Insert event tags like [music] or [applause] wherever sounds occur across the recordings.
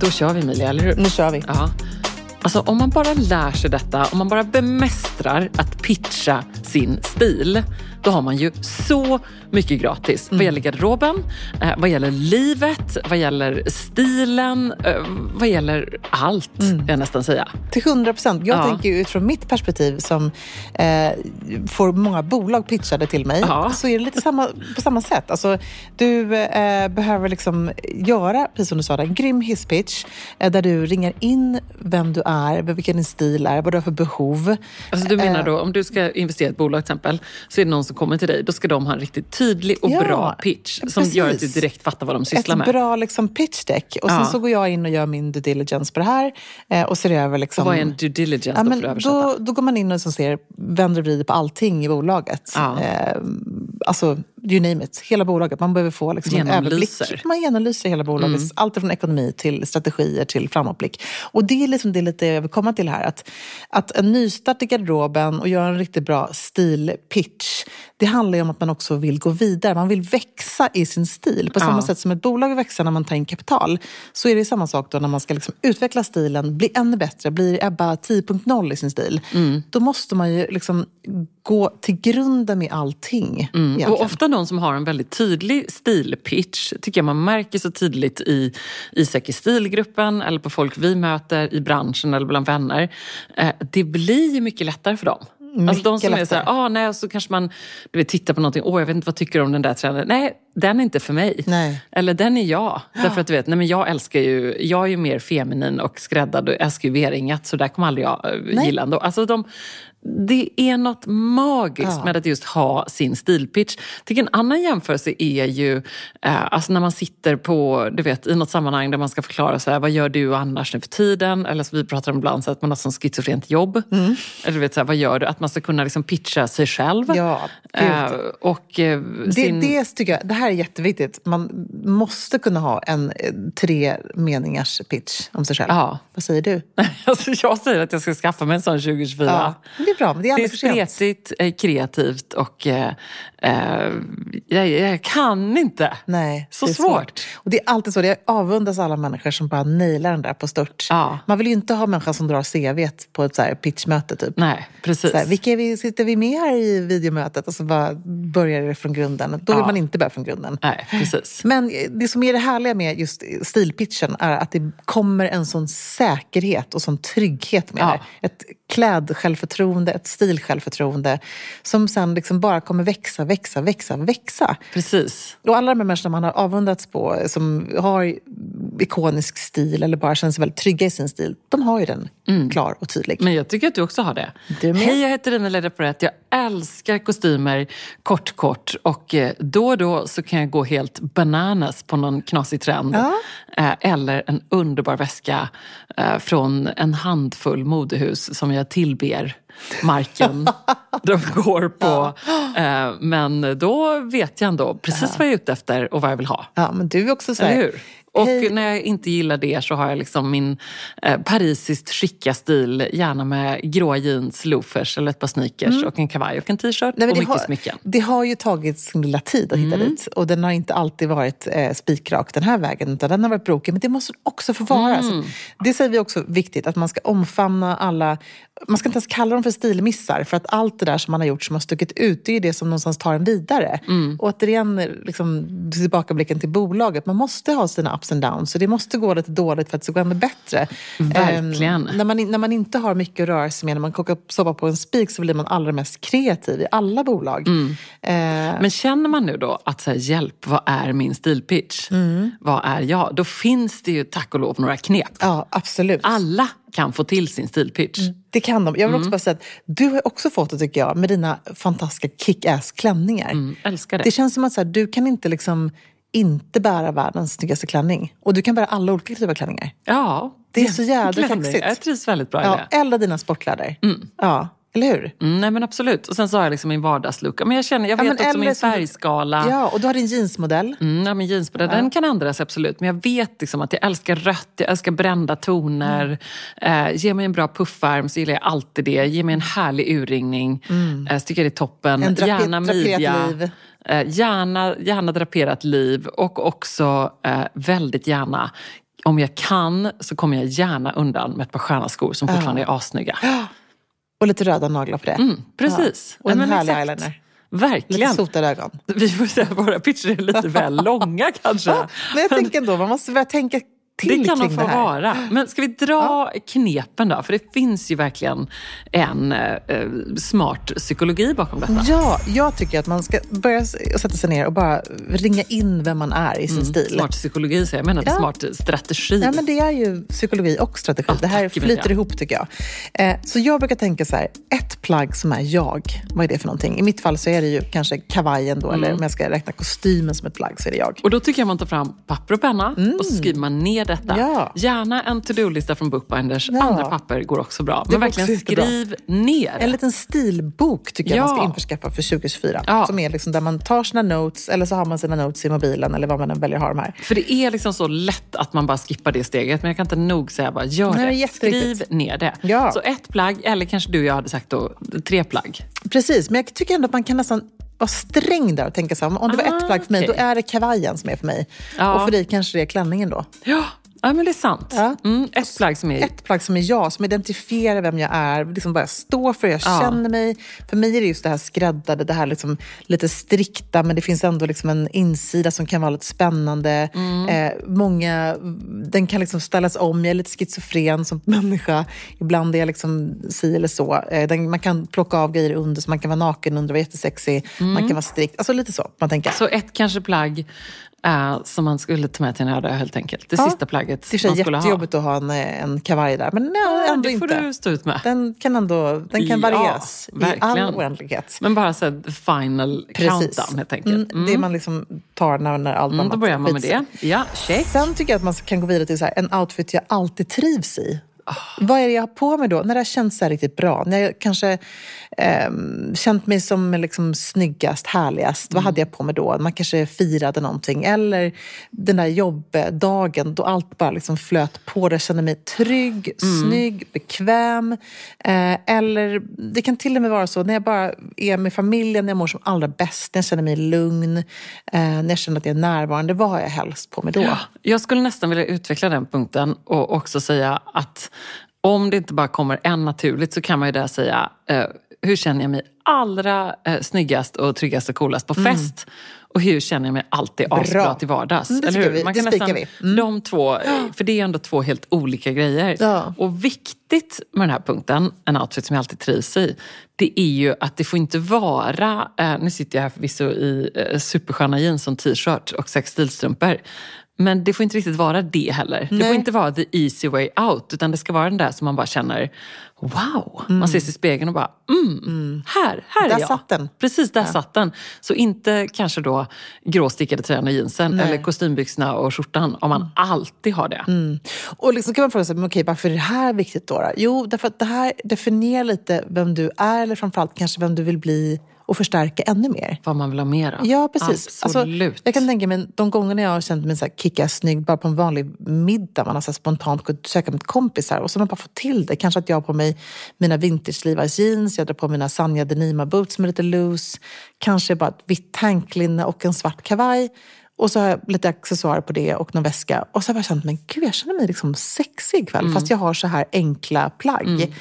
Då kör vi Emilia, eller hur? Nu kör vi. Ja. Alltså om man bara lär sig detta, om man bara bemästrar att pitcha sin stil, då har man ju så mycket gratis. Mm. Vad gäller garderoben, eh, vad gäller livet, vad gäller stilen, eh, vad gäller allt, Mm. jag nästan säga. Till 100 procent. Jag Ja. tänker ju utifrån mitt perspektiv som eh, får många bolag pitchade till mig, Ja. så är det lite samma, på samma sätt. Alltså, du eh, behöver liksom göra, precis som du sa, en grym hisspitch eh, där du ringar in vem du är, vilken din stil är, vad du har för behov. Alltså du menar Eh, då, om du ska investera i ett bolag till exempel, så är det någon som kommer till dig, då ska de ha en riktigt tydlig och Ja, bra pitch som gör att du precis. direkt fattar vad de sysslar ett med. bra liksom, pitch deck. Och sen Ja. så går jag in och gör min due diligence på det här eh, och ser över... Liksom, Och vad är en due diligence Ja, då, då, då går man in och liksom ser, vänder och vrider på allting i bolaget. Ja. Eh, alltså, you name it. Hela bolaget. Man behöver få liksom en överblick. Man genomlyser hela bolaget. Mm. Allt från ekonomi till strategier till framåtblick. Och det är liksom det lite jag vill komma till här. Att, att en nystart i garderoben och göra en riktigt bra stilpitch. Det handlar om att man också vill gå vidare. Man vill växa i sin stil. På samma Ja. sätt som ett bolag växa när man tar in kapital. Så är det samma sak då när man ska liksom utveckla stilen, bli ännu bättre, bli Ebba 10.0 i sin stil. Mm. Då måste man ju liksom gå till grunden med allting. Mm. Och ofta de som har en väldigt tydlig stilpitch tycker jag man märker så tydligt i, i säkert stilgruppen eller på folk vi möter i branschen eller bland vänner. Eh, det blir mycket lättare för dem. Alltså de som är lättare. så här, ah, nej, och så kanske man du vet, tittar på någonting, åh jag vet inte vad tycker du om den där trenden? Nej, den är inte för mig. Nej. Eller den är jag. Därför att du vet, nej, men jag älskar ju, jag är ju mer feminin och skräddad och älskar ju V-ringat så där kommer aldrig jag eh, Nej. gilla ändå. Alltså de, det är något magiskt Ja. med att just ha sin stilpitch. Tycker en annan jämförelse är ju eh, alltså när man sitter på, du vet, i något sammanhang där man ska förklara så här, vad gör du annars nu för tiden? Eller så vi pratar om ibland så att man har som schizofrent jobb. Mm. Eller du vet, så här, vad gör du? Att man ska kunna liksom pitcha sig själv. Ja, eh, och eh, Det, sin... det, tycker jag, det här är jätteviktigt. Man måste kunna ha en eh, tre meningars pitch om sig själv. Ja. Vad säger du? [laughs] Alltså jag säger att jag ska skaffa mig en sån 2024. Ja, är bra, men det är Det är aldrig för sent. spretigt, eh, kreativt och eh, eh, jag, jag kan inte. Nej, Så det är svårt. Och det är alltid så. Jag avundas alla människor som bara nailar den där på stört. Ja. Man vill ju inte ha människan som drar CV på ett så pitchmöte. Typ. Nej, precis. Så här, vilka är vi, sitter vi med här i videomötet? Och så bara börjar det från grunden. Då vill Ja. man inte börja från grunden. Nej, precis. Men det som är det härliga med just stilpitchen är att det kommer en sån säkerhet och sån trygghet med Ja. det. Ett klädsjälvförtroende, ett stilsjälvförtroende som sen liksom bara kommer växa, växa, växa, växa. Precis. Och alla de här människorna man har avundats på, som har ikonisk stil eller bara känner sig väldigt trygga i sin stil, de har ju den klar och tydlig. Men jag tycker att du också har det. Du med. Hej, jag heter Emilia Leporet. Jag älskar kostymer kort, kort. Och eh, då och då så kan jag gå helt bananas på någon knasig trend. Ja. Eh, Eller en underbar väska eh, från en handfull modehus som jag tillber marken [laughs] de går på. Eh, Men då vet jag ändå precis vad jag är ute efter och vad jag vill ha. Ja, men du är också så här? Och Hej. när jag inte gillar det så har jag liksom min eh, parisiskt skicka stil. Gärna med gråa jeans, loafers eller ett par sneakers och en kavaj och en t-shirt Mm. Och det mycket har, smycken. Det har ju tagit sin lilla tid att hitta dit. Och den har inte alltid varit eh, spikrak den här vägen, utan den har varit brokig. Men det måste också få vara. Så det säger vi också viktigt, att man ska omfamna alla man ska inte ens kalla dem för stilmissar för att allt det där som man har gjort som har stuckit ut, det är det som någonstans tar en vidare. Mm. Och återigen, liksom, tillbakablicken till bolaget, man måste ha sina ups and downs så det måste gå lite dåligt för att det ska gå ännu bättre. Verkligen. Ehm, när, man, när man inte har mycket att röra sig med, när man kokar soppa på en spik så blir man allra mest kreativ i alla bolag. Mm. Eh, Men känner man nu då att så här, hjälp, vad är min stilpitch? Mm. Vad är jag? Då finns det ju tack och lov några knep. ja, absolut. Alla kan få till sin stilpitch. Det kan de. Jag vill Mm. också bara säga att du har också fått det tycker jag med dina fantastiska kick-ass klänningar. Mm, älskar det. Det känns som att så här, du kan inte liksom inte bära världens snyggaste klänning. Och du kan bära alla olika typer av klänningar. Ja, Det är så Klänning. kaxigt. Jag trivs väldigt bra i Ja, det. eller dina sportkläder. Ja, eller hur? Mm, nej men absolut. Och sen så har jag liksom min vardagslook. Men jag känner, jag Ja, vet men också eller min färgskala. Ja, och du har din jeansmodell. Mm, ja, men jeansmodell, den kan ändras absolut. Men jag vet liksom att jag älskar rött, jag älskar brända toner. Mm. Eh, ge mig en bra puffärm så gillar jag alltid det. Ge mig en härlig urringning. Eh, så tycker jag det är toppen. Mm. En drape- gärna midja. liv. Eh, gärna, gärna draperat liv. Och också eh, väldigt gärna, om jag kan så kommer jag gärna undan med ett par sköna skor som fortfarande är assnygga. Och lite röda naglar på det. Mm, precis. Ja. Och en men härlig exakt. eyeliner. Verkligen. Lite sotade ögon. Vi får säga att våra pitcher är lite väl långa kanske. Ja, men jag tänker ändå, man måste börja tänka till Det kan de kring få det här. vara. Men ska vi dra knepen då? För det finns ju verkligen en eh, smart psykologi bakom detta. Ja, jag tycker att man ska börja sätta sig ner och bara ringa in vem man är i sin stil. Smart psykologi säger jag, menar Ja. smart strategi. Ja, men det är ju psykologi och strategi. det här tack, flyter ihop tycker jag. Eh, så jag brukar tänka så här, ett plagg som är jag, vad är det för någonting? I mitt fall så är det ju kanske kavajen då, Mm. eller om jag ska räkna kostymen som ett plagg så är det jag. Och då tycker jag man tar fram papper och penna och så skriver man ner detta. Mm. Ja. Gärna en to-do-lista från Bookbinders. Ja. Andra papper går också bra. Men verkligen skriv ner. En liten stilbok tycker jag man ska Ja. införskaffa för 2024. Ja. Som är liksom där man tar sina notes, eller så har man sina notes i mobilen, eller vad man än väljer att ha de här. För det är liksom så lätt att man bara skippar det steget. Men jag kan inte nog säga bara, gör Nej, det. Skriv ner det. Ja. Så ett plagg, eller kanske du och jag hade sagt då, tre plagg. Precis, men jag tycker ändå att man kan nästan vara sträng där och tänka så här, om det var Ah, ett plagg för mig, okej. då är det kavajen som är för mig. Ja. Och för dig kanske det är klänningen då. Ja, ja men det är sant. Ja. Mm, ett plagg som är... Ett plagg som är jag, som identifierar vem jag är, liksom bara står för hur jag Ja. känner mig. För mig är det just det här skräddade, det här liksom lite strikta, men det finns ändå liksom en insida som kan vara lite spännande. Mm. Eh, många, den kan liksom ställas om, jag är lite schizofren som [laughs] människa. Ibland är jag liksom si eller så. Eh, den, man kan plocka av grejer under, så man kan vara naken under och vara jättesexig. Man kan vara strikt, alltså lite så. Man tänker. Mm. Så ett kanske plagg eh, som man skulle ta med till en öde helt enkelt. Det Ja, sista plagget Det sig skulle ha. jättejobbigt att ha en, en kavaj där, men nej, ändå det får inte. du stå ut med. Den kan ändå den kan Ja, varieras i all verkligen. oändlighet. Men bara så final countdown helt enkelt. Mm, Det man liksom tar när, när allt Mm, annat då börjar man med det. Ja, check. Sen tycker jag att man kan gå vidare till så här, en outfit jag alltid trivs i. Vad är det jag har på mig då? När det har känts så riktigt bra. När jag kanske ehm, känt mig som liksom snyggast, härligast. Mm. Vad hade jag på mig då? Man kanske firade någonting. Eller den där jobbdagen då allt bara liksom flöt på. Där jag kände mig trygg, Mm. snygg, bekväm. Eh, eller det kan till och med vara så när jag bara är med familjen, när jag mår som allra bäst, när jag känner mig lugn, eh, när jag känner att jag är närvarande. Vad har jag helst på mig då? Jag skulle nästan vilja utveckla den punkten och också säga att om det inte bara kommer en naturligt så kan man ju där säga eh, hur känner jag mig allra eh, snyggast och tryggast och coolast på fest? Och hur känner jag mig alltid asbra Bra. till vardags? Mm, det eller hur? vi. Man Det kan spikar nästan, vi. Mm. De två, för det är ändå två helt olika grejer. Ja. Och viktigt med den här punkten, en outfit som jag alltid trivs i, det är ju att det får inte vara, eh, nu sitter jag här förvisso i eh, supersköna jeans och t-shirt och sex stilstrumpor. Men det får inte riktigt vara det heller. Det Nej. får inte vara the easy way out. Utan det ska vara den där som man bara känner, wow. Man ser sig i spegeln och bara, mm, här, här Där är jag. satt den. Precis, där satt den. Så inte kanske då gråstickade tröjan och jeansen Nej. eller kostymbyxorna och skjortan om man alltid har det. Och liksom kan man fråga sig, men okej, varför är det här viktigt då? då? Jo, därför att det här definierar lite vem du är, eller framförallt kanske vem du vill bli och förstärka ännu mer. Vad man vill ha mer av. Ja, precis. Absolut. Alltså, jag kan tänka mig de gångerna jag har känt mig så här kicka snygg bara på en vanlig middag, man har så spontant gått och käkat med kompisar och så har man bara fått till det. Kanske att jag har på mig mina vintage jeans, jag drar på mina Sanja Denima boots som är lite loose, kanske bara ett vitt tanklinne och en svart kavaj. Och så har jag lite accessoarer på det och någon väska. Och så har jag bara känt, men gud jag känner mig liksom sexig ikväll fast jag har så här enkla plagg.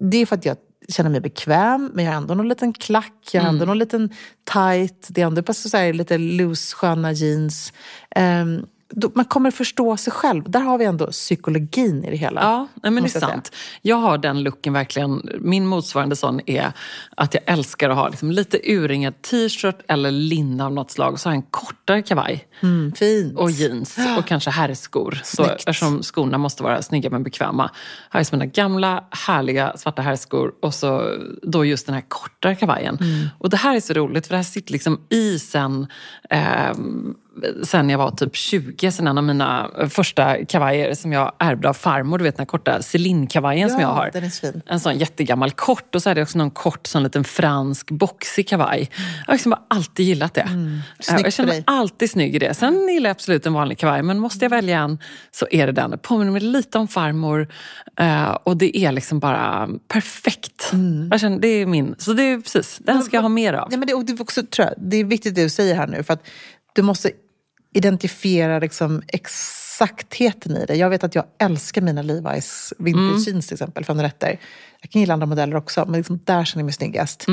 det är för att jag känner mig bekväm, men jag har ändå någon liten klack, jag har ändå någon liten tight, det är ändå så här, lite loose, sköna jeans. Um, man kommer förstå sig själv. Där har vi ändå psykologin i det hela. Ja, nej, men det är jag sant. Jag har den looken verkligen. Min motsvarande sån är att jag älskar att ha liksom lite urringad t-shirt eller linne av något slag. Och så har jag en kortare kavaj. Mm, fint. Och jeans och kanske herrskor. Så, eftersom skorna måste vara snygga men bekväma. Har jag mina gamla härliga svarta herrskor och så då just den här kortare kavajen. Mm. Och det här är så roligt för det här sitter liksom i sen eh, sen jag var typ 20, sen en av mina första kavajer som jag ärvde av farmor. Du vet den här korta Céline-kavajen som Ja, jag har. den är så fin. En sån jättegammal kort och så hade jag också någon kort sån liten fransk boxig kavaj. Jag har liksom bara alltid gillat det. Mm. Snyggt jag känner mig alltid snygg i det. Sen gillar jag absolut en vanlig kavaj men måste jag välja en så är det den. Det påminner mig lite om farmor eh, och det är liksom bara perfekt. Mm. Jag känner, det är min. Så det är precis, den ska jag ha mer av. Ja, men det, och det, är också, tror jag, det är viktigt det du säger här nu, för att du måste identifiera liksom exaktheten i det. Jag vet att jag älskar mina Levi's vintage jeans till exempel, från rätter. Jag kan gilla andra modeller också, men liksom där känner jag mig snyggast.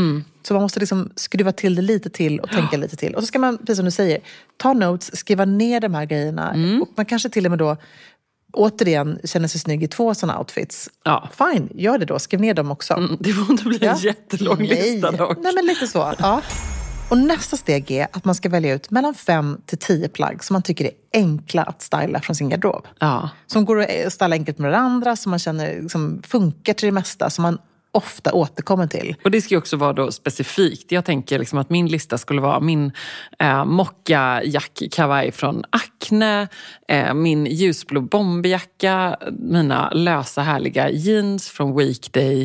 Så man måste liksom skruva till det lite till och tänka lite till. Och så ska man, precis som du säger, ta notes, skriva ner de här grejerna. Och man kanske till och med då återigen känner sig snygg i två sådana outfits. Ja. Fine, gör det då. Skriv ner dem också. Mm, Det får inte bli en Ja. jättelång lista Nej. dock. Nej, men lite så. Ja. Och nästa steg är att man ska välja ut mellan fem till tio plagg som man tycker är enkla att styla från sin garderob. Ja. Som går att styla enkelt med varandra, som man känner liksom, funkar till det mesta, som man ofta återkommer till. Och det ska ju också vara då specifikt. Jag tänker liksom att min lista skulle vara min eh, mocka jackkavaj från Acne, eh, min ljusblå bomberjacka, mina lösa härliga jeans från Weekday.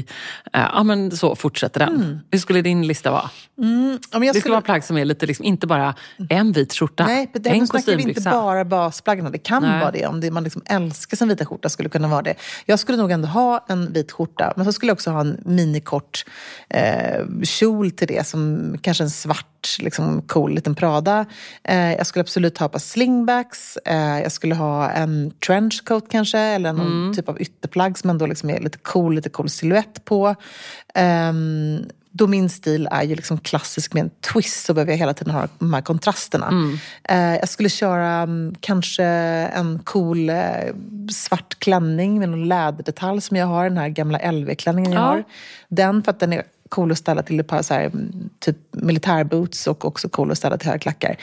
Eh, ja men så fortsätter den. Hur skulle din lista vara? Om jag Det skulle- skulle vara plagg som är lite liksom, inte bara en vit skjorta, Nej, men det, en snackar vi inte kostymbyxa. bara basplaggen. Det kan Nej. vara det. Om det, man liksom älskar sin vita skjorta skulle kunna vara det. Jag skulle nog ändå ha en vit skjorta, men så skulle jag också ha en minikort eh, kjol till det. Som kanske en svart, liksom, cool liten Prada. Eh, jag skulle absolut ha ett par slingbacks. Eh, jag skulle ha en trenchcoat kanske, eller någon Mm. typ av ytterplagg som ändå liksom är lite cool, lite cool silhuett på. Ehm, då min stil är ju liksom klassisk med en twist så behöver jag hela tiden ha de här kontrasterna. Eh, jag skulle köra mm, kanske en cool eh, svart klänning med någon läderdetalj som jag har, den här gamla LV-klänningen jag Ja. har. Den för att den är cool att ställa till ett par så här, mm, typ militärboots och också cool att ställa till höga klackar.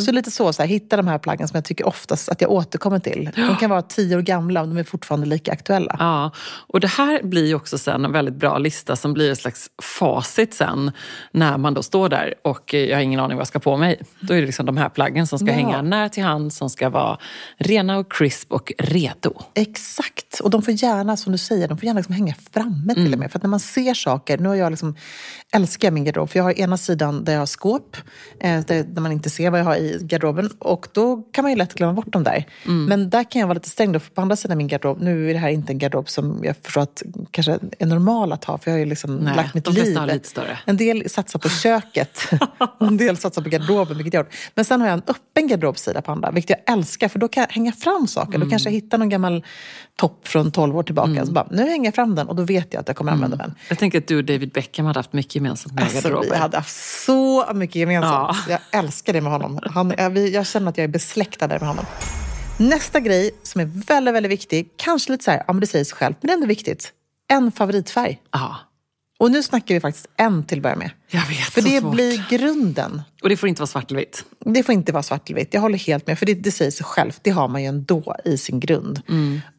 Så lite så, så här, hitta de här plaggen som jag tycker oftast att jag återkommer till. De kan vara tio år gamla och de är fortfarande lika aktuella. Ja, och det här blir ju också sen en väldigt bra lista som blir ett slags facit sen när man då står där och eh, jag har ingen aning vad jag ska på mig. Då är det liksom de här plaggen som ska Ja. hänga nära till hand, som ska vara rena och crisp och redo. Exakt. Och de får gärna, som du säger, de får gärna liksom hänga framme till och med. För att när man ser saker, nu har jag liksom, Wochen älskar jag min garderob. För jag har ena sidan där jag har skåp, eh, där, där man inte ser vad jag har i garderoben. Och då kan man ju lätt glömma bort dem där. Men där kan jag vara lite sträng då, för på andra sidan min garderob, nu är det här inte en garderob som jag förstår att kanske är normal att ha. För jag har ju liksom Nej, lagt mitt de liv. har lite större. En del satsar på köket [laughs] en del satsar på garderoben, vilket jag har. Men sen har jag en öppen garderobsida på andra, vilket jag älskar, för då kan jag hänga fram saker. Då kanske jag hittar någon gammal topp från 12 år tillbaka. Så bara, nu hänger jag fram den och då vet jag att jag kommer använda den. Jag tänker att du och David Beckham hade haft mycket gemensamt med Alltså, garderober. vi hade haft så mycket gemensamt. Ja. Jag älskar det med honom. Han, jag, jag känner att jag är besläktad med honom. Nästa grej som är väldigt, väldigt viktig, kanske lite så här, ja men det säger sig självt, men det är ändå viktigt. En favoritfärg. Ja, Och nu snackar vi faktiskt en till att börja med. jag vet. För det svårt. blir grunden. Och det får inte vara svart eller vitt. Det får inte vara svart eller vitt. Jag håller helt med. För det, det säger sig självt. Det har man ju ändå i sin grund.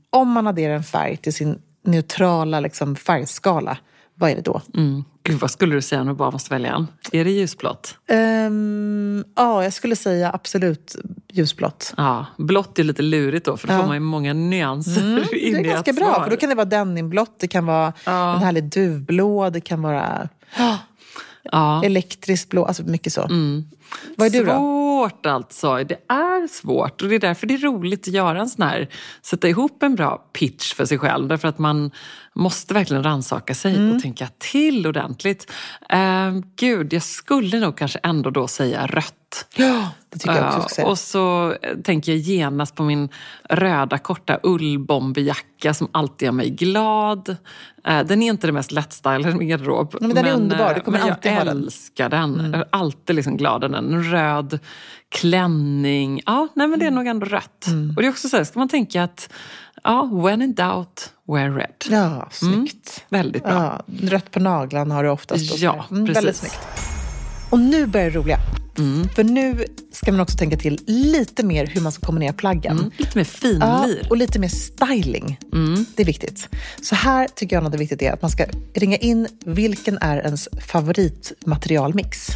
Om man adderar en färg till sin neutrala liksom, färgskala, vad är det då? Mm. Gud, vad skulle du säga om du bara måste välja en? Är det ljusblått? Ehm, ja, jag skulle säga absolut ljusblått. Ja, blått är lite lurigt då, för då får man ju många nyanser in Mm, [laughs] Det är ganska bra, svar. för då kan det vara denimblått, det kan vara Ja. en härlig duvblå, det kan vara [gasps] Ja. elektriskt blå, alltså mycket så. Mm. Vad är du då? Svårt alltså. Det är svårt och det är därför det är roligt att göra en sån här, sätta ihop en bra pitch för sig själv. Därför att man måste verkligen ransaka sig Mm. och tänka till ordentligt. Eh, gud, jag skulle nog kanske ändå då säga rött. Ja, det tycker jag också. Ja, ska säga. och så eh, tänker jag genast på min röda korta ullbomberjacka som alltid gör mig glad. Eh, Den är inte det mest lättstylade i min garderob. men den är underbar. Du eh, kommer men alltid jag ha den. Mm. älskar den. Jag är alltid liksom glad i den. En röd klänning. Ja, nej, men det Mm. är nog ändå rött. Och det är också så här, ska man tänka att ja, when in doubt, wear red. Ja, snyggt. Väldigt bra. Ja, rött på naglarna har du oftast. Ja. Mm, precis. Väldigt snyggt. Och nu börjar det roliga. För nu ska man också tänka till lite mer hur man ska kombinera plaggen. Mm, lite mer Ja, finlir. och lite mer styling. Mm. Det är viktigt. Så här tycker jag att det är viktigt är att man ska ringa in vilken är ens favoritmaterialmix.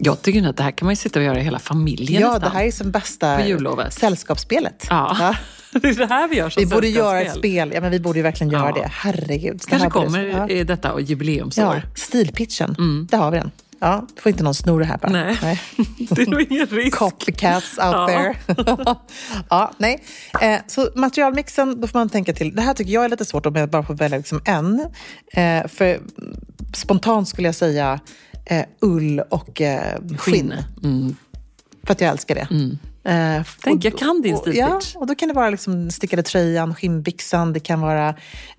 Mm. Jag tycker att det här kan man ju sitta och göra i hela familjen Ja, nästan. det här är som bästa På jullovet. sällskapsspelet. Ja, [laughs] det är det här vi gör som Vi borde göra ett spel. Ja, men vi borde ju verkligen göra Ja. det. Herregud. Det Kanske kommer ja. detta jubileumsår. Ja, stilpitchen. Där har vi den. Ja, då får inte någon sno det här bara. Nej, [laughs] det är nog ingen risk. Copycats out Ja. there. [laughs] ja, nej. Eh, så materialmixen, då får man tänka till. Det här tycker jag är lite svårt om jag bara får välja liksom en. Eh, för spontant skulle jag säga eh, ull och eh, skinn. Mm. För att jag älskar det. Eh, Tänk, och- jag kan din stilpitch. Ja, och då kan det vara liksom stickade tröjan, skinnbyxan, det kan vara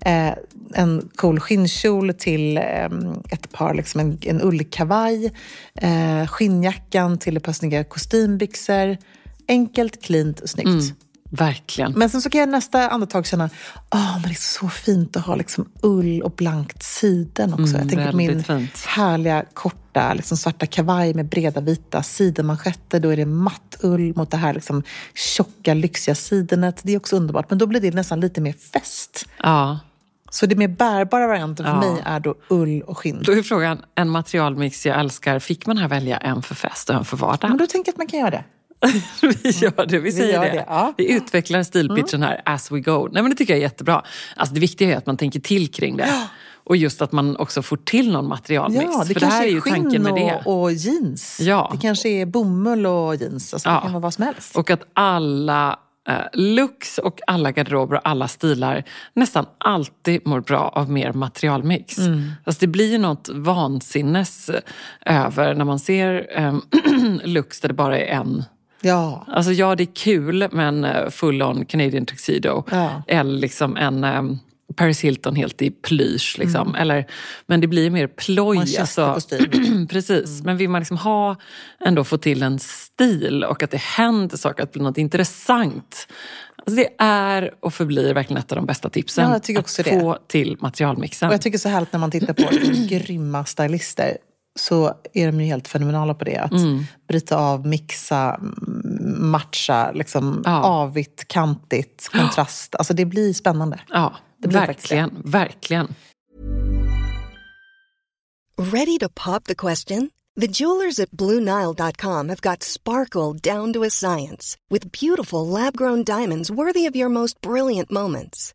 eh, en cool skinnkjol till eh, ett par, liksom en, en ullkavaj, eh, skinnjackan till ett par snygga kostymbyxor. Enkelt, cleant och snyggt. Mm. Verkligen. Men sen så kan jag nästa andetag känna, åh, men det är så fint att ha liksom ull och blankt siden också. jag tänker på min Mm, fint. härliga korta liksom svarta kavaj med breda vita sidenmanschetter. Då är det matt ull mot det här liksom tjocka, lyxiga sidenet. Det är också underbart. Men då blir det nästan lite mer fest. Ja. Så det mer bärbara varianten för Ja. mig är då ull och skinn. Då är frågan, en materialmix jag älskar, fick man här välja en för fest och en för vardag? Men då tänker jag att man kan göra det. [laughs] vi gör det, vi säger gör det. det, ja. Vi utvecklar stilpitchen här as we go. Nej, men det tycker jag är jättebra. Alltså, det viktiga är att man tänker till kring det. Och just att man också får till någon materialmix. Ja, det för det kanske här är är ju tanken skinn med det. och, och jeans. Ja. Det kanske är bomull och jeans. Alltså, Ja. Det kan vara vad som helst. Och att alla eh, looks och alla garderober och alla stilar nästan alltid mår bra av mer materialmix. Mm. Alltså det blir ju något vansinnes över när man ser eh, [clears throat] looks där det bara är en Ja. Alltså ja, det är kul med en eh, full-on Canadian tuxedo. Ja. Eller liksom en um, Paris Hilton helt i plysch. Liksom. Mm. Eller, men det blir mer ploj. Alltså, [clears throat] precis. Men vill man liksom ha, ändå få till en stil och att det händer saker, att det blir något intressant. Alltså det är och förblir verkligen ett av de bästa tipsen. Ja, att det. få till materialmixen. Och jag tycker så härligt när man tittar på [clears throat] grymma stylister så är de ju helt fenomenala på det. Att Mm. bryta av, mixa, matcha, liksom Ja. avigt, kantigt, kontrast. Alltså det blir spännande. ja, det blir faktiskt det. verkligen, verkligen. Ready to pop the question? The jewelers at BlueNile.com have got sparkle down to a science with beautiful lab grown diamonds worthy of your most brilliant moments.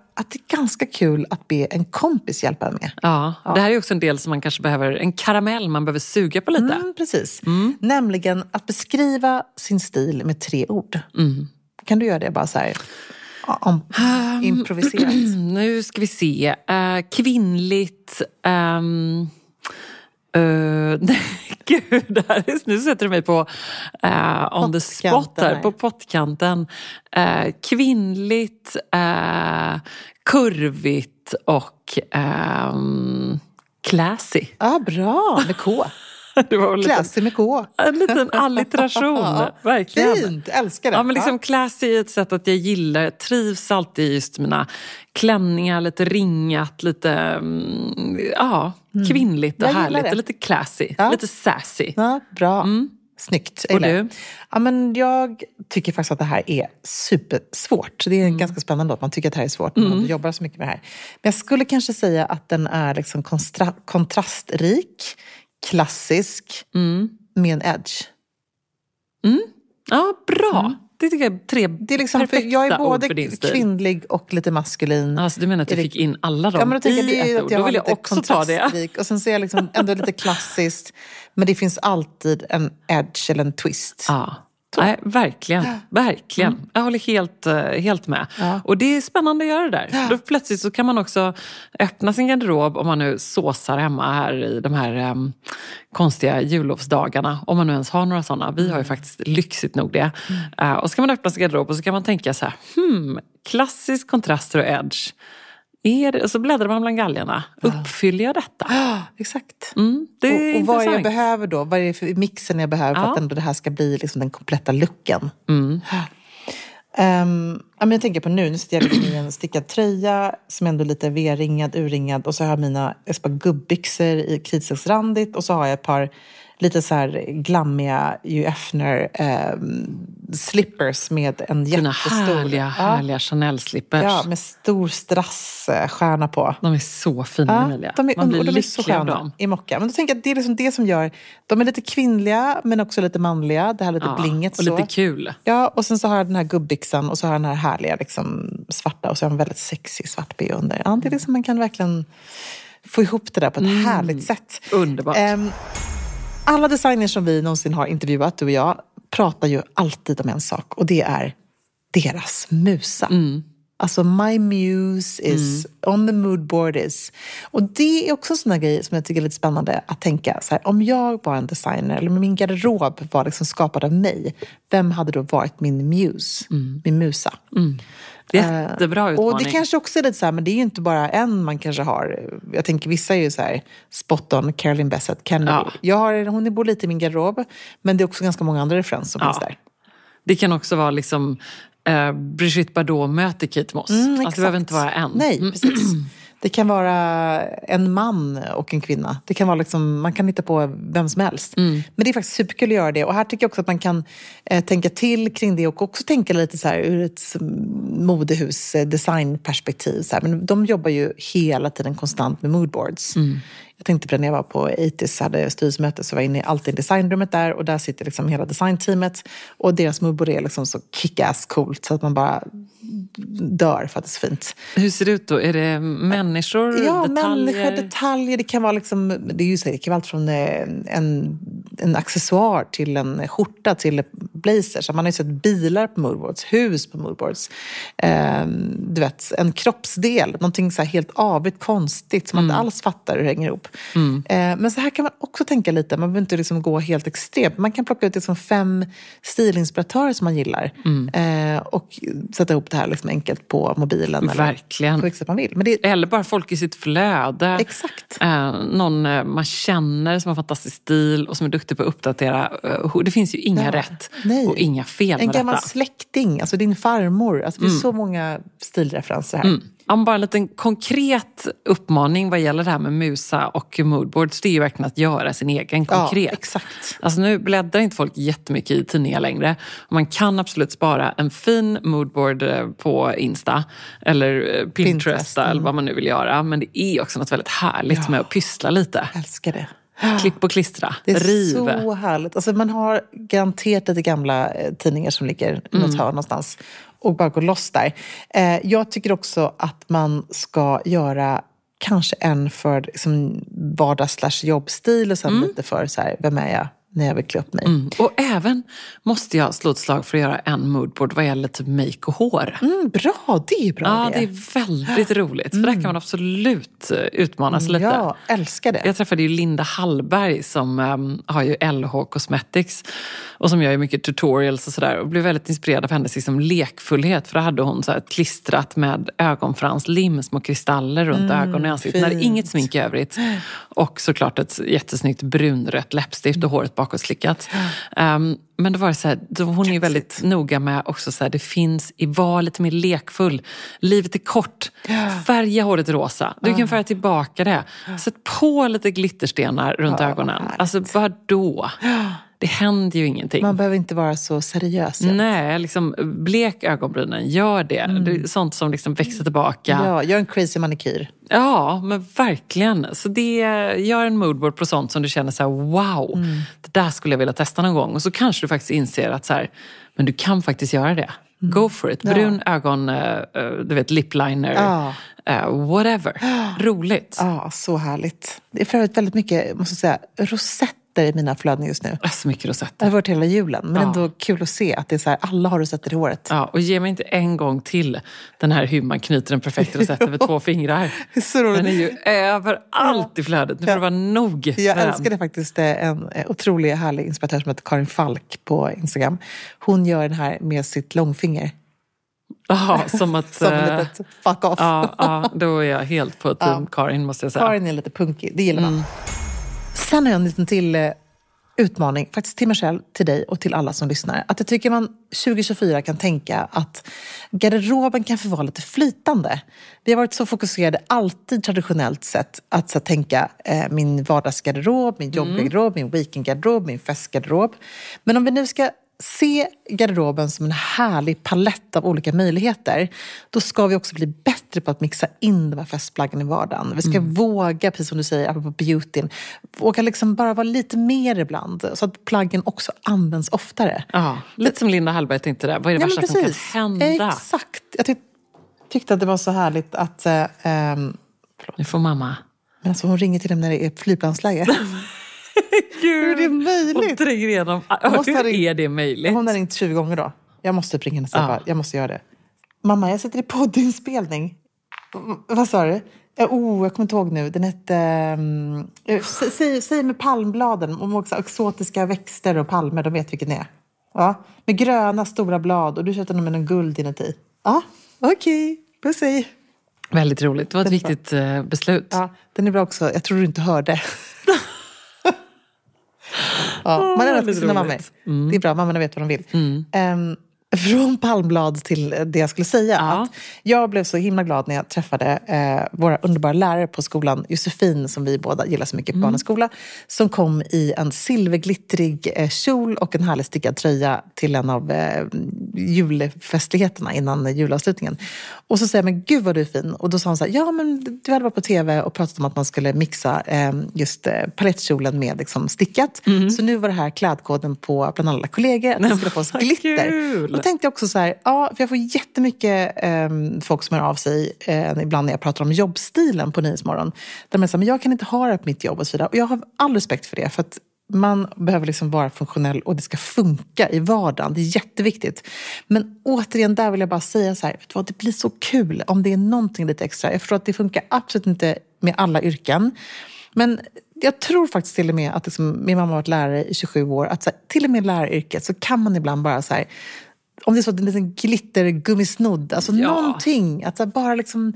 att det är ganska kul att be en kompis hjälpa med. Ja, Det här är också en del som man kanske behöver, en karamell man behöver suga på lite. Mm, precis. Nämligen att beskriva sin stil med tre ord. Mm. Kan du göra det bara så här? Om, improviserat. [clears throat] Nu ska vi se. Uh, kvinnligt... [laughs] Um, uh, gud, här är, nu sätter du mig på uh, on the spot här. på pottkanten. Uh, kvinnligt, uh, kurvigt och um, classy. Ja, bra. Med K. [laughs] Det var väl Classy med K. En liten allitteration, [laughs] verkligen. Fint, älskar det. Ja, men liksom classy är ett sätt att jag gillar, jag trivs alltid i just mina klänningar, lite ringat, lite mm, ja, kvinnligt och härligt. Och lite classy, Ja. lite sassy. Ja, bra. Snyggt. Och du? Ja, men jag tycker faktiskt att det här är supersvårt. Det är Mm. ganska spännande att man tycker att det här är svårt när man jobbar så mycket med det här. Men jag skulle kanske säga att den är liksom konstra- kontrastrik, klassisk, Mm. med en edge. Ja, bra. Det tycker jag är tre Det är liksom, perfekta jag är både kvinnlig och lite maskulin. Alltså, du menar att du fick in alla dem Ja, men då tänker jag, i ju ett ord? jag Då vill jag också ta det. Och sen så är jag liksom ändå lite klassiskt. Men det finns alltid en edge eller en twist. Ja. Nej, verkligen. verkligen. Jag håller helt, eh, helt med. Ja. Och det är spännande att göra det där. Då plötsligt så kan man också öppna sin garderob om man nu såsar hemma här i de här em, konstiga jullovsdagarna. Om man nu ens har några sådana. Vi har ju faktiskt lyxigt nog det. Eh, och så kan man öppna sin garderob och så kan man tänka så här. Hmm, klassisk kontraster och edge. Är det, och så bläddrar man bland galgarna. Uppfyller jag detta? Ja, [gasps] exakt. Mm, det och, och vad jag behöver då, vad är det för mixen jag behöver för Ja. att ändå det här ska bli liksom den kompletta looken. Mm. [gasps] Ehm, ja, men jag tänker på nu, nu sitter jag liksom i en stickad tröja som ändå är lite V-ringad, urringad och så har jag mina ett par gubbyxor i kritstrecksrandigt och så har jag ett par lite så här glammiga Hugh Hefner ehm, slippers med en Dina jättestor... härliga, ja, härliga Chanel-slippers. ja, med stor strassstjärna på. De är så fina, Ja, Emilia. de är, Man blir och de är så sköna dem. i mocka. Men då tänker jag att det är liksom det som gör... De är lite kvinnliga men också lite manliga. Det här lite Ja, blinget. och så. lite kul. Ja, och sen så har jag den här gubbbyxan och så har jag den här härliga liksom, svarta och så har jag en väldigt sexig svart bh under. Ja, det är liksom, man kan verkligen få ihop det där på ett härligt sätt. Underbart. Ehm, alla designers som vi någonsin har intervjuat, du och jag, pratar ju alltid om en sak och det är deras musa. Alltså my muse is on the mood board is. Och det är också en sån där grej som jag tycker är lite spännande att tänka. Så här, om jag var en designer, eller min garderob var liksom skapad av mig, vem hade då varit min muse? Min musa? Jättebra utmaning. Och det kanske också är lite så här, men det är ju inte bara en man kanske har. Jag tänker vissa är ju så här, spot on, Caroline Bessett, Kennedy. Ja. Jag har, hon bor lite i min garderob, men det är också ganska många andra referenser som Ja. finns där. Det kan också vara liksom eh, Brigitte Bardot möter Kate Moss. Mm, alltså, det behöver inte vara en. Nej, Mm. precis. [clears throat] Det kan vara en man och en kvinna. Det kan vara liksom, man kan hitta på vem som helst. Mm. Men det är faktiskt superkul att göra det. Och här tycker jag också att man kan eh, tänka till kring det och också tänka lite så här ur ett modehus eh, designperspektiv. Så här. Men de jobbar ju hela tiden konstant med moodboards. Mm. Jag tänkte på det när jag var på 80s, hade styrelsemöte, så var jag inne i alltid i designrummet där och där sitter liksom hela designteamet. Och deras moodboard är liksom så kick-ass coolt så att man bara dör för att det är så fint. Hur ser det ut då? Är det människor, Ja, detaljer? människor, detaljer. Det kan vara liksom, det är ju så, det kan vara allt från eh, en, en accessoar till en skjorta till blazer. Så man har ju sett bilar på moodboards, hus på moodboards. Eh, du vet, en kroppsdel, någonting så här helt avigt konstigt som man inte alls fattar hur det hänger ihop. Eh, men så här kan man också tänka lite, man behöver inte liksom gå helt extremt. Man kan plocka ut liksom fem stilinspiratörer som man gillar eh, och sätta ihop det här liksom enkelt på mobilen eller Verkligen. på vilket sätt man vill. Men det, Eller bara folk i sitt flöde. Exakt. Eh, någon man känner som har fantastisk stil och som är duktig på att uppdatera. Det finns ju inga Ja, rätt nej. och inga fel En med gammal detta. släkting, alltså din farmor. Alltså det finns så många stilreferenser här. Om bara en liten konkret uppmaning vad gäller det här med musa och moodboards, det är ju verkligen att göra sin egen konkret. Ja, exakt. Alltså nu bläddrar inte folk jättemycket i tidningar längre. Man kan absolut spara en fin moodboard eh, på Insta eller eh, Pinterest, Pinterest, mm. eller vad man nu vill göra. Men det är också något väldigt härligt med att pyssla lite. Jag älskar det. Klipp och klistra, Det är riv. så härligt. Alltså man har garanterat lite gamla eh, tidningar som ligger i Mm. något hörn någonstans och bara gå loss där. Eh, jag tycker också att man ska göra kanske en för liksom, vardags slash jobbstil och sen lite för så här, vem är jag när jag vill klä upp mig. Mm. Och även måste jag slå ett slag för att göra en moodboard vad gäller typ make och hår. Mm, bra, det är bra Ja, det. det är väldigt roligt. För där kan man absolut eh, utmanas lite. Ja, älskar det. Jag träffade ju Linda Hallberg som um, har ju LH Cosmetics och som gör mycket tutorials och sådär och blev väldigt inspirerad av hennes liksom, lekfullhet för då hade hon så här klistrat med ögonfranslim, små kristaller runt ögonen och ansiktet. Fint. inget smink i övrigt. Och såklart ett jättesnyggt brunrött läppstift och håret bakåtslickat. Um, men då var det så här, då hon är väldigt noga med också så här, det finns i var lite mer lekfull. Livet är kort. Färga håret rosa. Du kan färga tillbaka det. Sätt på lite glitterstenar runt ögonen. Alltså vadå? Det händer ju ingenting. Man behöver inte vara så seriös. Ja. Nej, liksom blek ögonbrynen. Gör det. Det är sånt som liksom växer tillbaka. Mm. Ja, gör en crazy manikyr. Ja, men verkligen. Så det, gör en moodboard på sånt som du känner så här, wow, Mm. det där skulle jag vilja testa någon gång. Och så kanske du faktiskt inser att så här, men du kan faktiskt göra det. Mm. Go for it. Brun ögon, eh, eh, du vet lip liner, Ja. eh, whatever. [gasps] Roligt. Ja, så härligt. Det är för övrigt väldigt mycket, måste jag säga, rosetter i mina flöden just nu. Så mycket Det rosetter. har varit hela julen, men Ja. ändå kul att se att det är så här, alla har rosetter i håret. Ja, och ge mig inte en gång till den här hur man knyter en perfekt rosett över [laughs] två fingrar. Så roligt. Den är ju överallt i flödet. Nu får det vara nog Jag den. älskade faktiskt eh, en eh, otroligt härlig inspiratör som heter Karin Falk på Instagram. Hon gör den här med sitt långfinger. Jaha, som att... [laughs] Som eh, ett litet fuck off. Ja, ja, då är jag helt på team [laughs] Karin måste jag säga. Karin är lite punkig, det gillar man. Sen har jag en liten till eh, utmaning, faktiskt till mig själv, till dig och till alla som lyssnar. Att jag tycker man 2024 kan tänka att garderoben kan få vara lite flytande. Vi har varit så fokuserade, alltid traditionellt sett, att så, tänka eh, min vardagsgarderob, min jobbgarderob, min weekendgarderob, min festgarderob. Men om vi nu ska se garderoben som en härlig palett av olika möjligheter, då ska vi också bli bättre på att mixa in de här festplaggen i vardagen. Vi ska Mm. våga, precis som du säger, apropå beautyn, våga liksom bara vara lite mer ibland, så att plaggen också används oftare. Ja, lite som Linda Hallberg tänkte där. Vad är det Ja, värsta som kan hända? Exakt. Jag tyck tyckte att det var så härligt att... Eh, ehm, Nu får mamma... men alltså hon ringer till dem när det är flygplansläge. [laughs] [laughs] Hur är det Hon möjligt? tränger igenom... Hur ha ringt- är det möjligt? Hon har ringt 20 gånger då. Jag måste ringa henne och säga Ja. jag måste göra det. Mamma, jag sitter i poddinspelning. Vad sa du? Eh, Oh, jag kommer inte ihåg nu. Den hette... Um, säg, säg, säg med palmbladen, om också exotiska växter och palmer, de vet vilken det är. Ja, med gröna stora blad och du köpte den med någon guld inuti. Ja, okej. Puss hej. Väldigt roligt. Det var ett är bra. viktigt eh, beslut. Ja, den är bra också. Jag tror du inte hörde. Ja, man har rätt väldigt till sina mammor. Mm. Det är bra, mammorna vet vad de vill. Ehm, från palmblad till det jag skulle säga. Ja. Att jag blev så himla glad när jag träffade eh, våra underbara lärare på skolan, Josefin, som vi båda gillar så mycket på barnens skola, som kom i en silverglittrig eh, kjol och en härlig stickad tröja till en av eh, julfestligheterna innan julavslutningen. Och så säger jag, men gud vad du är fin. Och då sa hon så här, ja men du hade varit på tv och pratat om att man skulle mixa eh, just eh, palettkjolen med liksom, stickat. Så nu var det här klädkoden på bland alla kollegor, att vi skulle få [laughs] oss glitter. kul! Då tänkte jag också så här, ja, för jag får jättemycket eh, folk som hör av sig eh, ibland när jag pratar om jobbstilen på Nyhetsmorgon. Där man säger, men jag kan inte ha det på mitt jobb och så vidare. Och jag har all respekt för det. För att man behöver liksom vara funktionell och det ska funka i vardagen. Det är jätteviktigt. Men återigen, där vill jag bara säga så här, vet du vad, det blir så kul om det är någonting lite extra. Jag förstår att det funkar absolut inte med alla yrken. Men jag tror faktiskt till och med att liksom, min mamma har varit lärare i 27 år, att så här, till och med i läraryrket så kan man ibland bara så här, om det är så en liten glittergummisnodd, alltså Ja. någonting, att bara liksom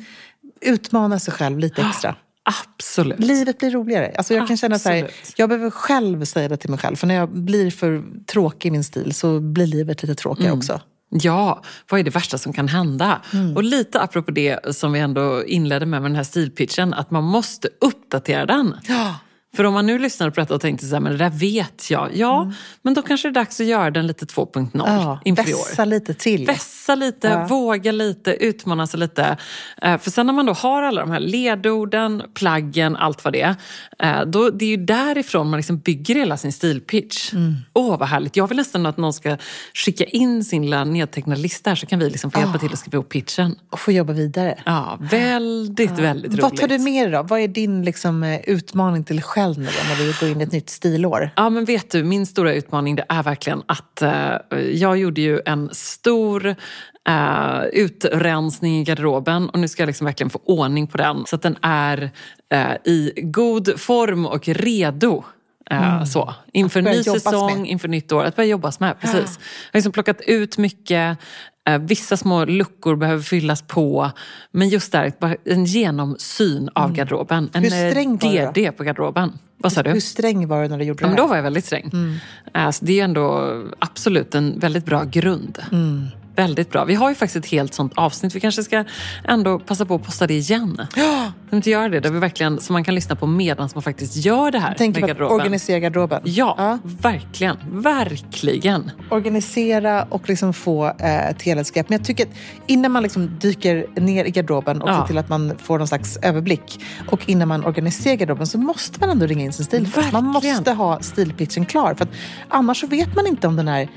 utmana sig själv lite extra. Absolut. Livet blir roligare. Alltså jag kan känna så här, jag behöver själv säga det till mig själv. För när jag blir för tråkig i min stil så blir livet lite tråkigare Mm. också. Ja, vad är det värsta som kan hända? Mm. Och lite apropå det som vi ändå inledde med med den här stilpitchen, att man måste uppdatera den. Ja. För om man nu lyssnar på detta och tänkte så här, men det där vet jag. Ja, men då kanske det är dags att göra den lite 2.0 Ja, inför i år. vässa lite till. Vässa lite, Ja. våga lite, utmana sig lite. Eh, För sen när man då har alla de här ledorden, plaggen, allt vad det är. eh, Då, det är ju därifrån man liksom bygger hela sin stilpitch. Åh, vad härligt. Jag vill nästan att någon ska skicka in sin lilla nedtecknade lista här så kan vi liksom få hjälpa till att skriva ihop pitchen. Och få jobba vidare. Ja, väldigt, väldigt roligt. Vad tar du med dig då? Vad är din liksom, eh, utmaning till dig själv nu när vi går in i ett nytt stilår? Ja, men vet du, min stora utmaning det är verkligen att eh, jag gjorde ju en stor eh, utrensning i garderoben och nu ska jag liksom verkligen få ordning på den så att den är eh, i god form och redo. Eh, så. Inför ny säsong, med. inför nytt år. Att börja jobbas med, precis. Jag har liksom plockat ut mycket. Eh, vissa små luckor behöver fyllas på. Men just där, en genomsyn av garderoben. En Hur sträng eh, var du då? DD på garderoben. Vad sa du? Hur sträng var du när du gjorde Ja, men det då här? var jag väldigt sträng. Alltså, det är ändå absolut en väldigt bra grund. Väldigt bra. Vi har ju faktiskt ett helt sånt avsnitt. Vi kanske ska ändå passa på att posta det igen. Ja. Kan inte göra det? Där vi verkligen, så man kan lyssna på medan man faktiskt gör det här. Tänker på att organisera garderoben? Ja, ja, verkligen. Verkligen. Organisera och liksom få eh, ett helhetsgrepp. Men jag tycker att innan man liksom dyker ner i garderoben och ja. ser till att man får någon slags överblick och innan man organiserar garderoben så måste man ändå ringa in sin stil. Man måste ha stilpitchen klar. För annars så vet man inte om den här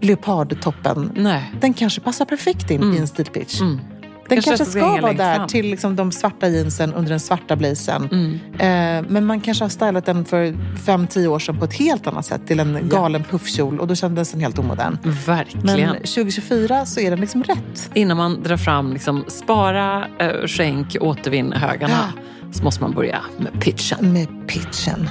leopardtoppen, Nej. den kanske passar perfekt in mm. i en stilpitch. Mm. Den kanske, kanske ska vara där fram. till liksom de svarta jeansen under den svarta blazen. Mm. Eh, men man kanske har stylat den för fem tio år sedan på ett helt annat sätt till en galen ja. puffkjol och då kändes den helt omodern. Verkligen. Men 2024 så är den liksom rätt. Innan man drar fram liksom, spara, äh, skänk, återvinn högarna ja. så måste man börja med pitchen. Med pitchen.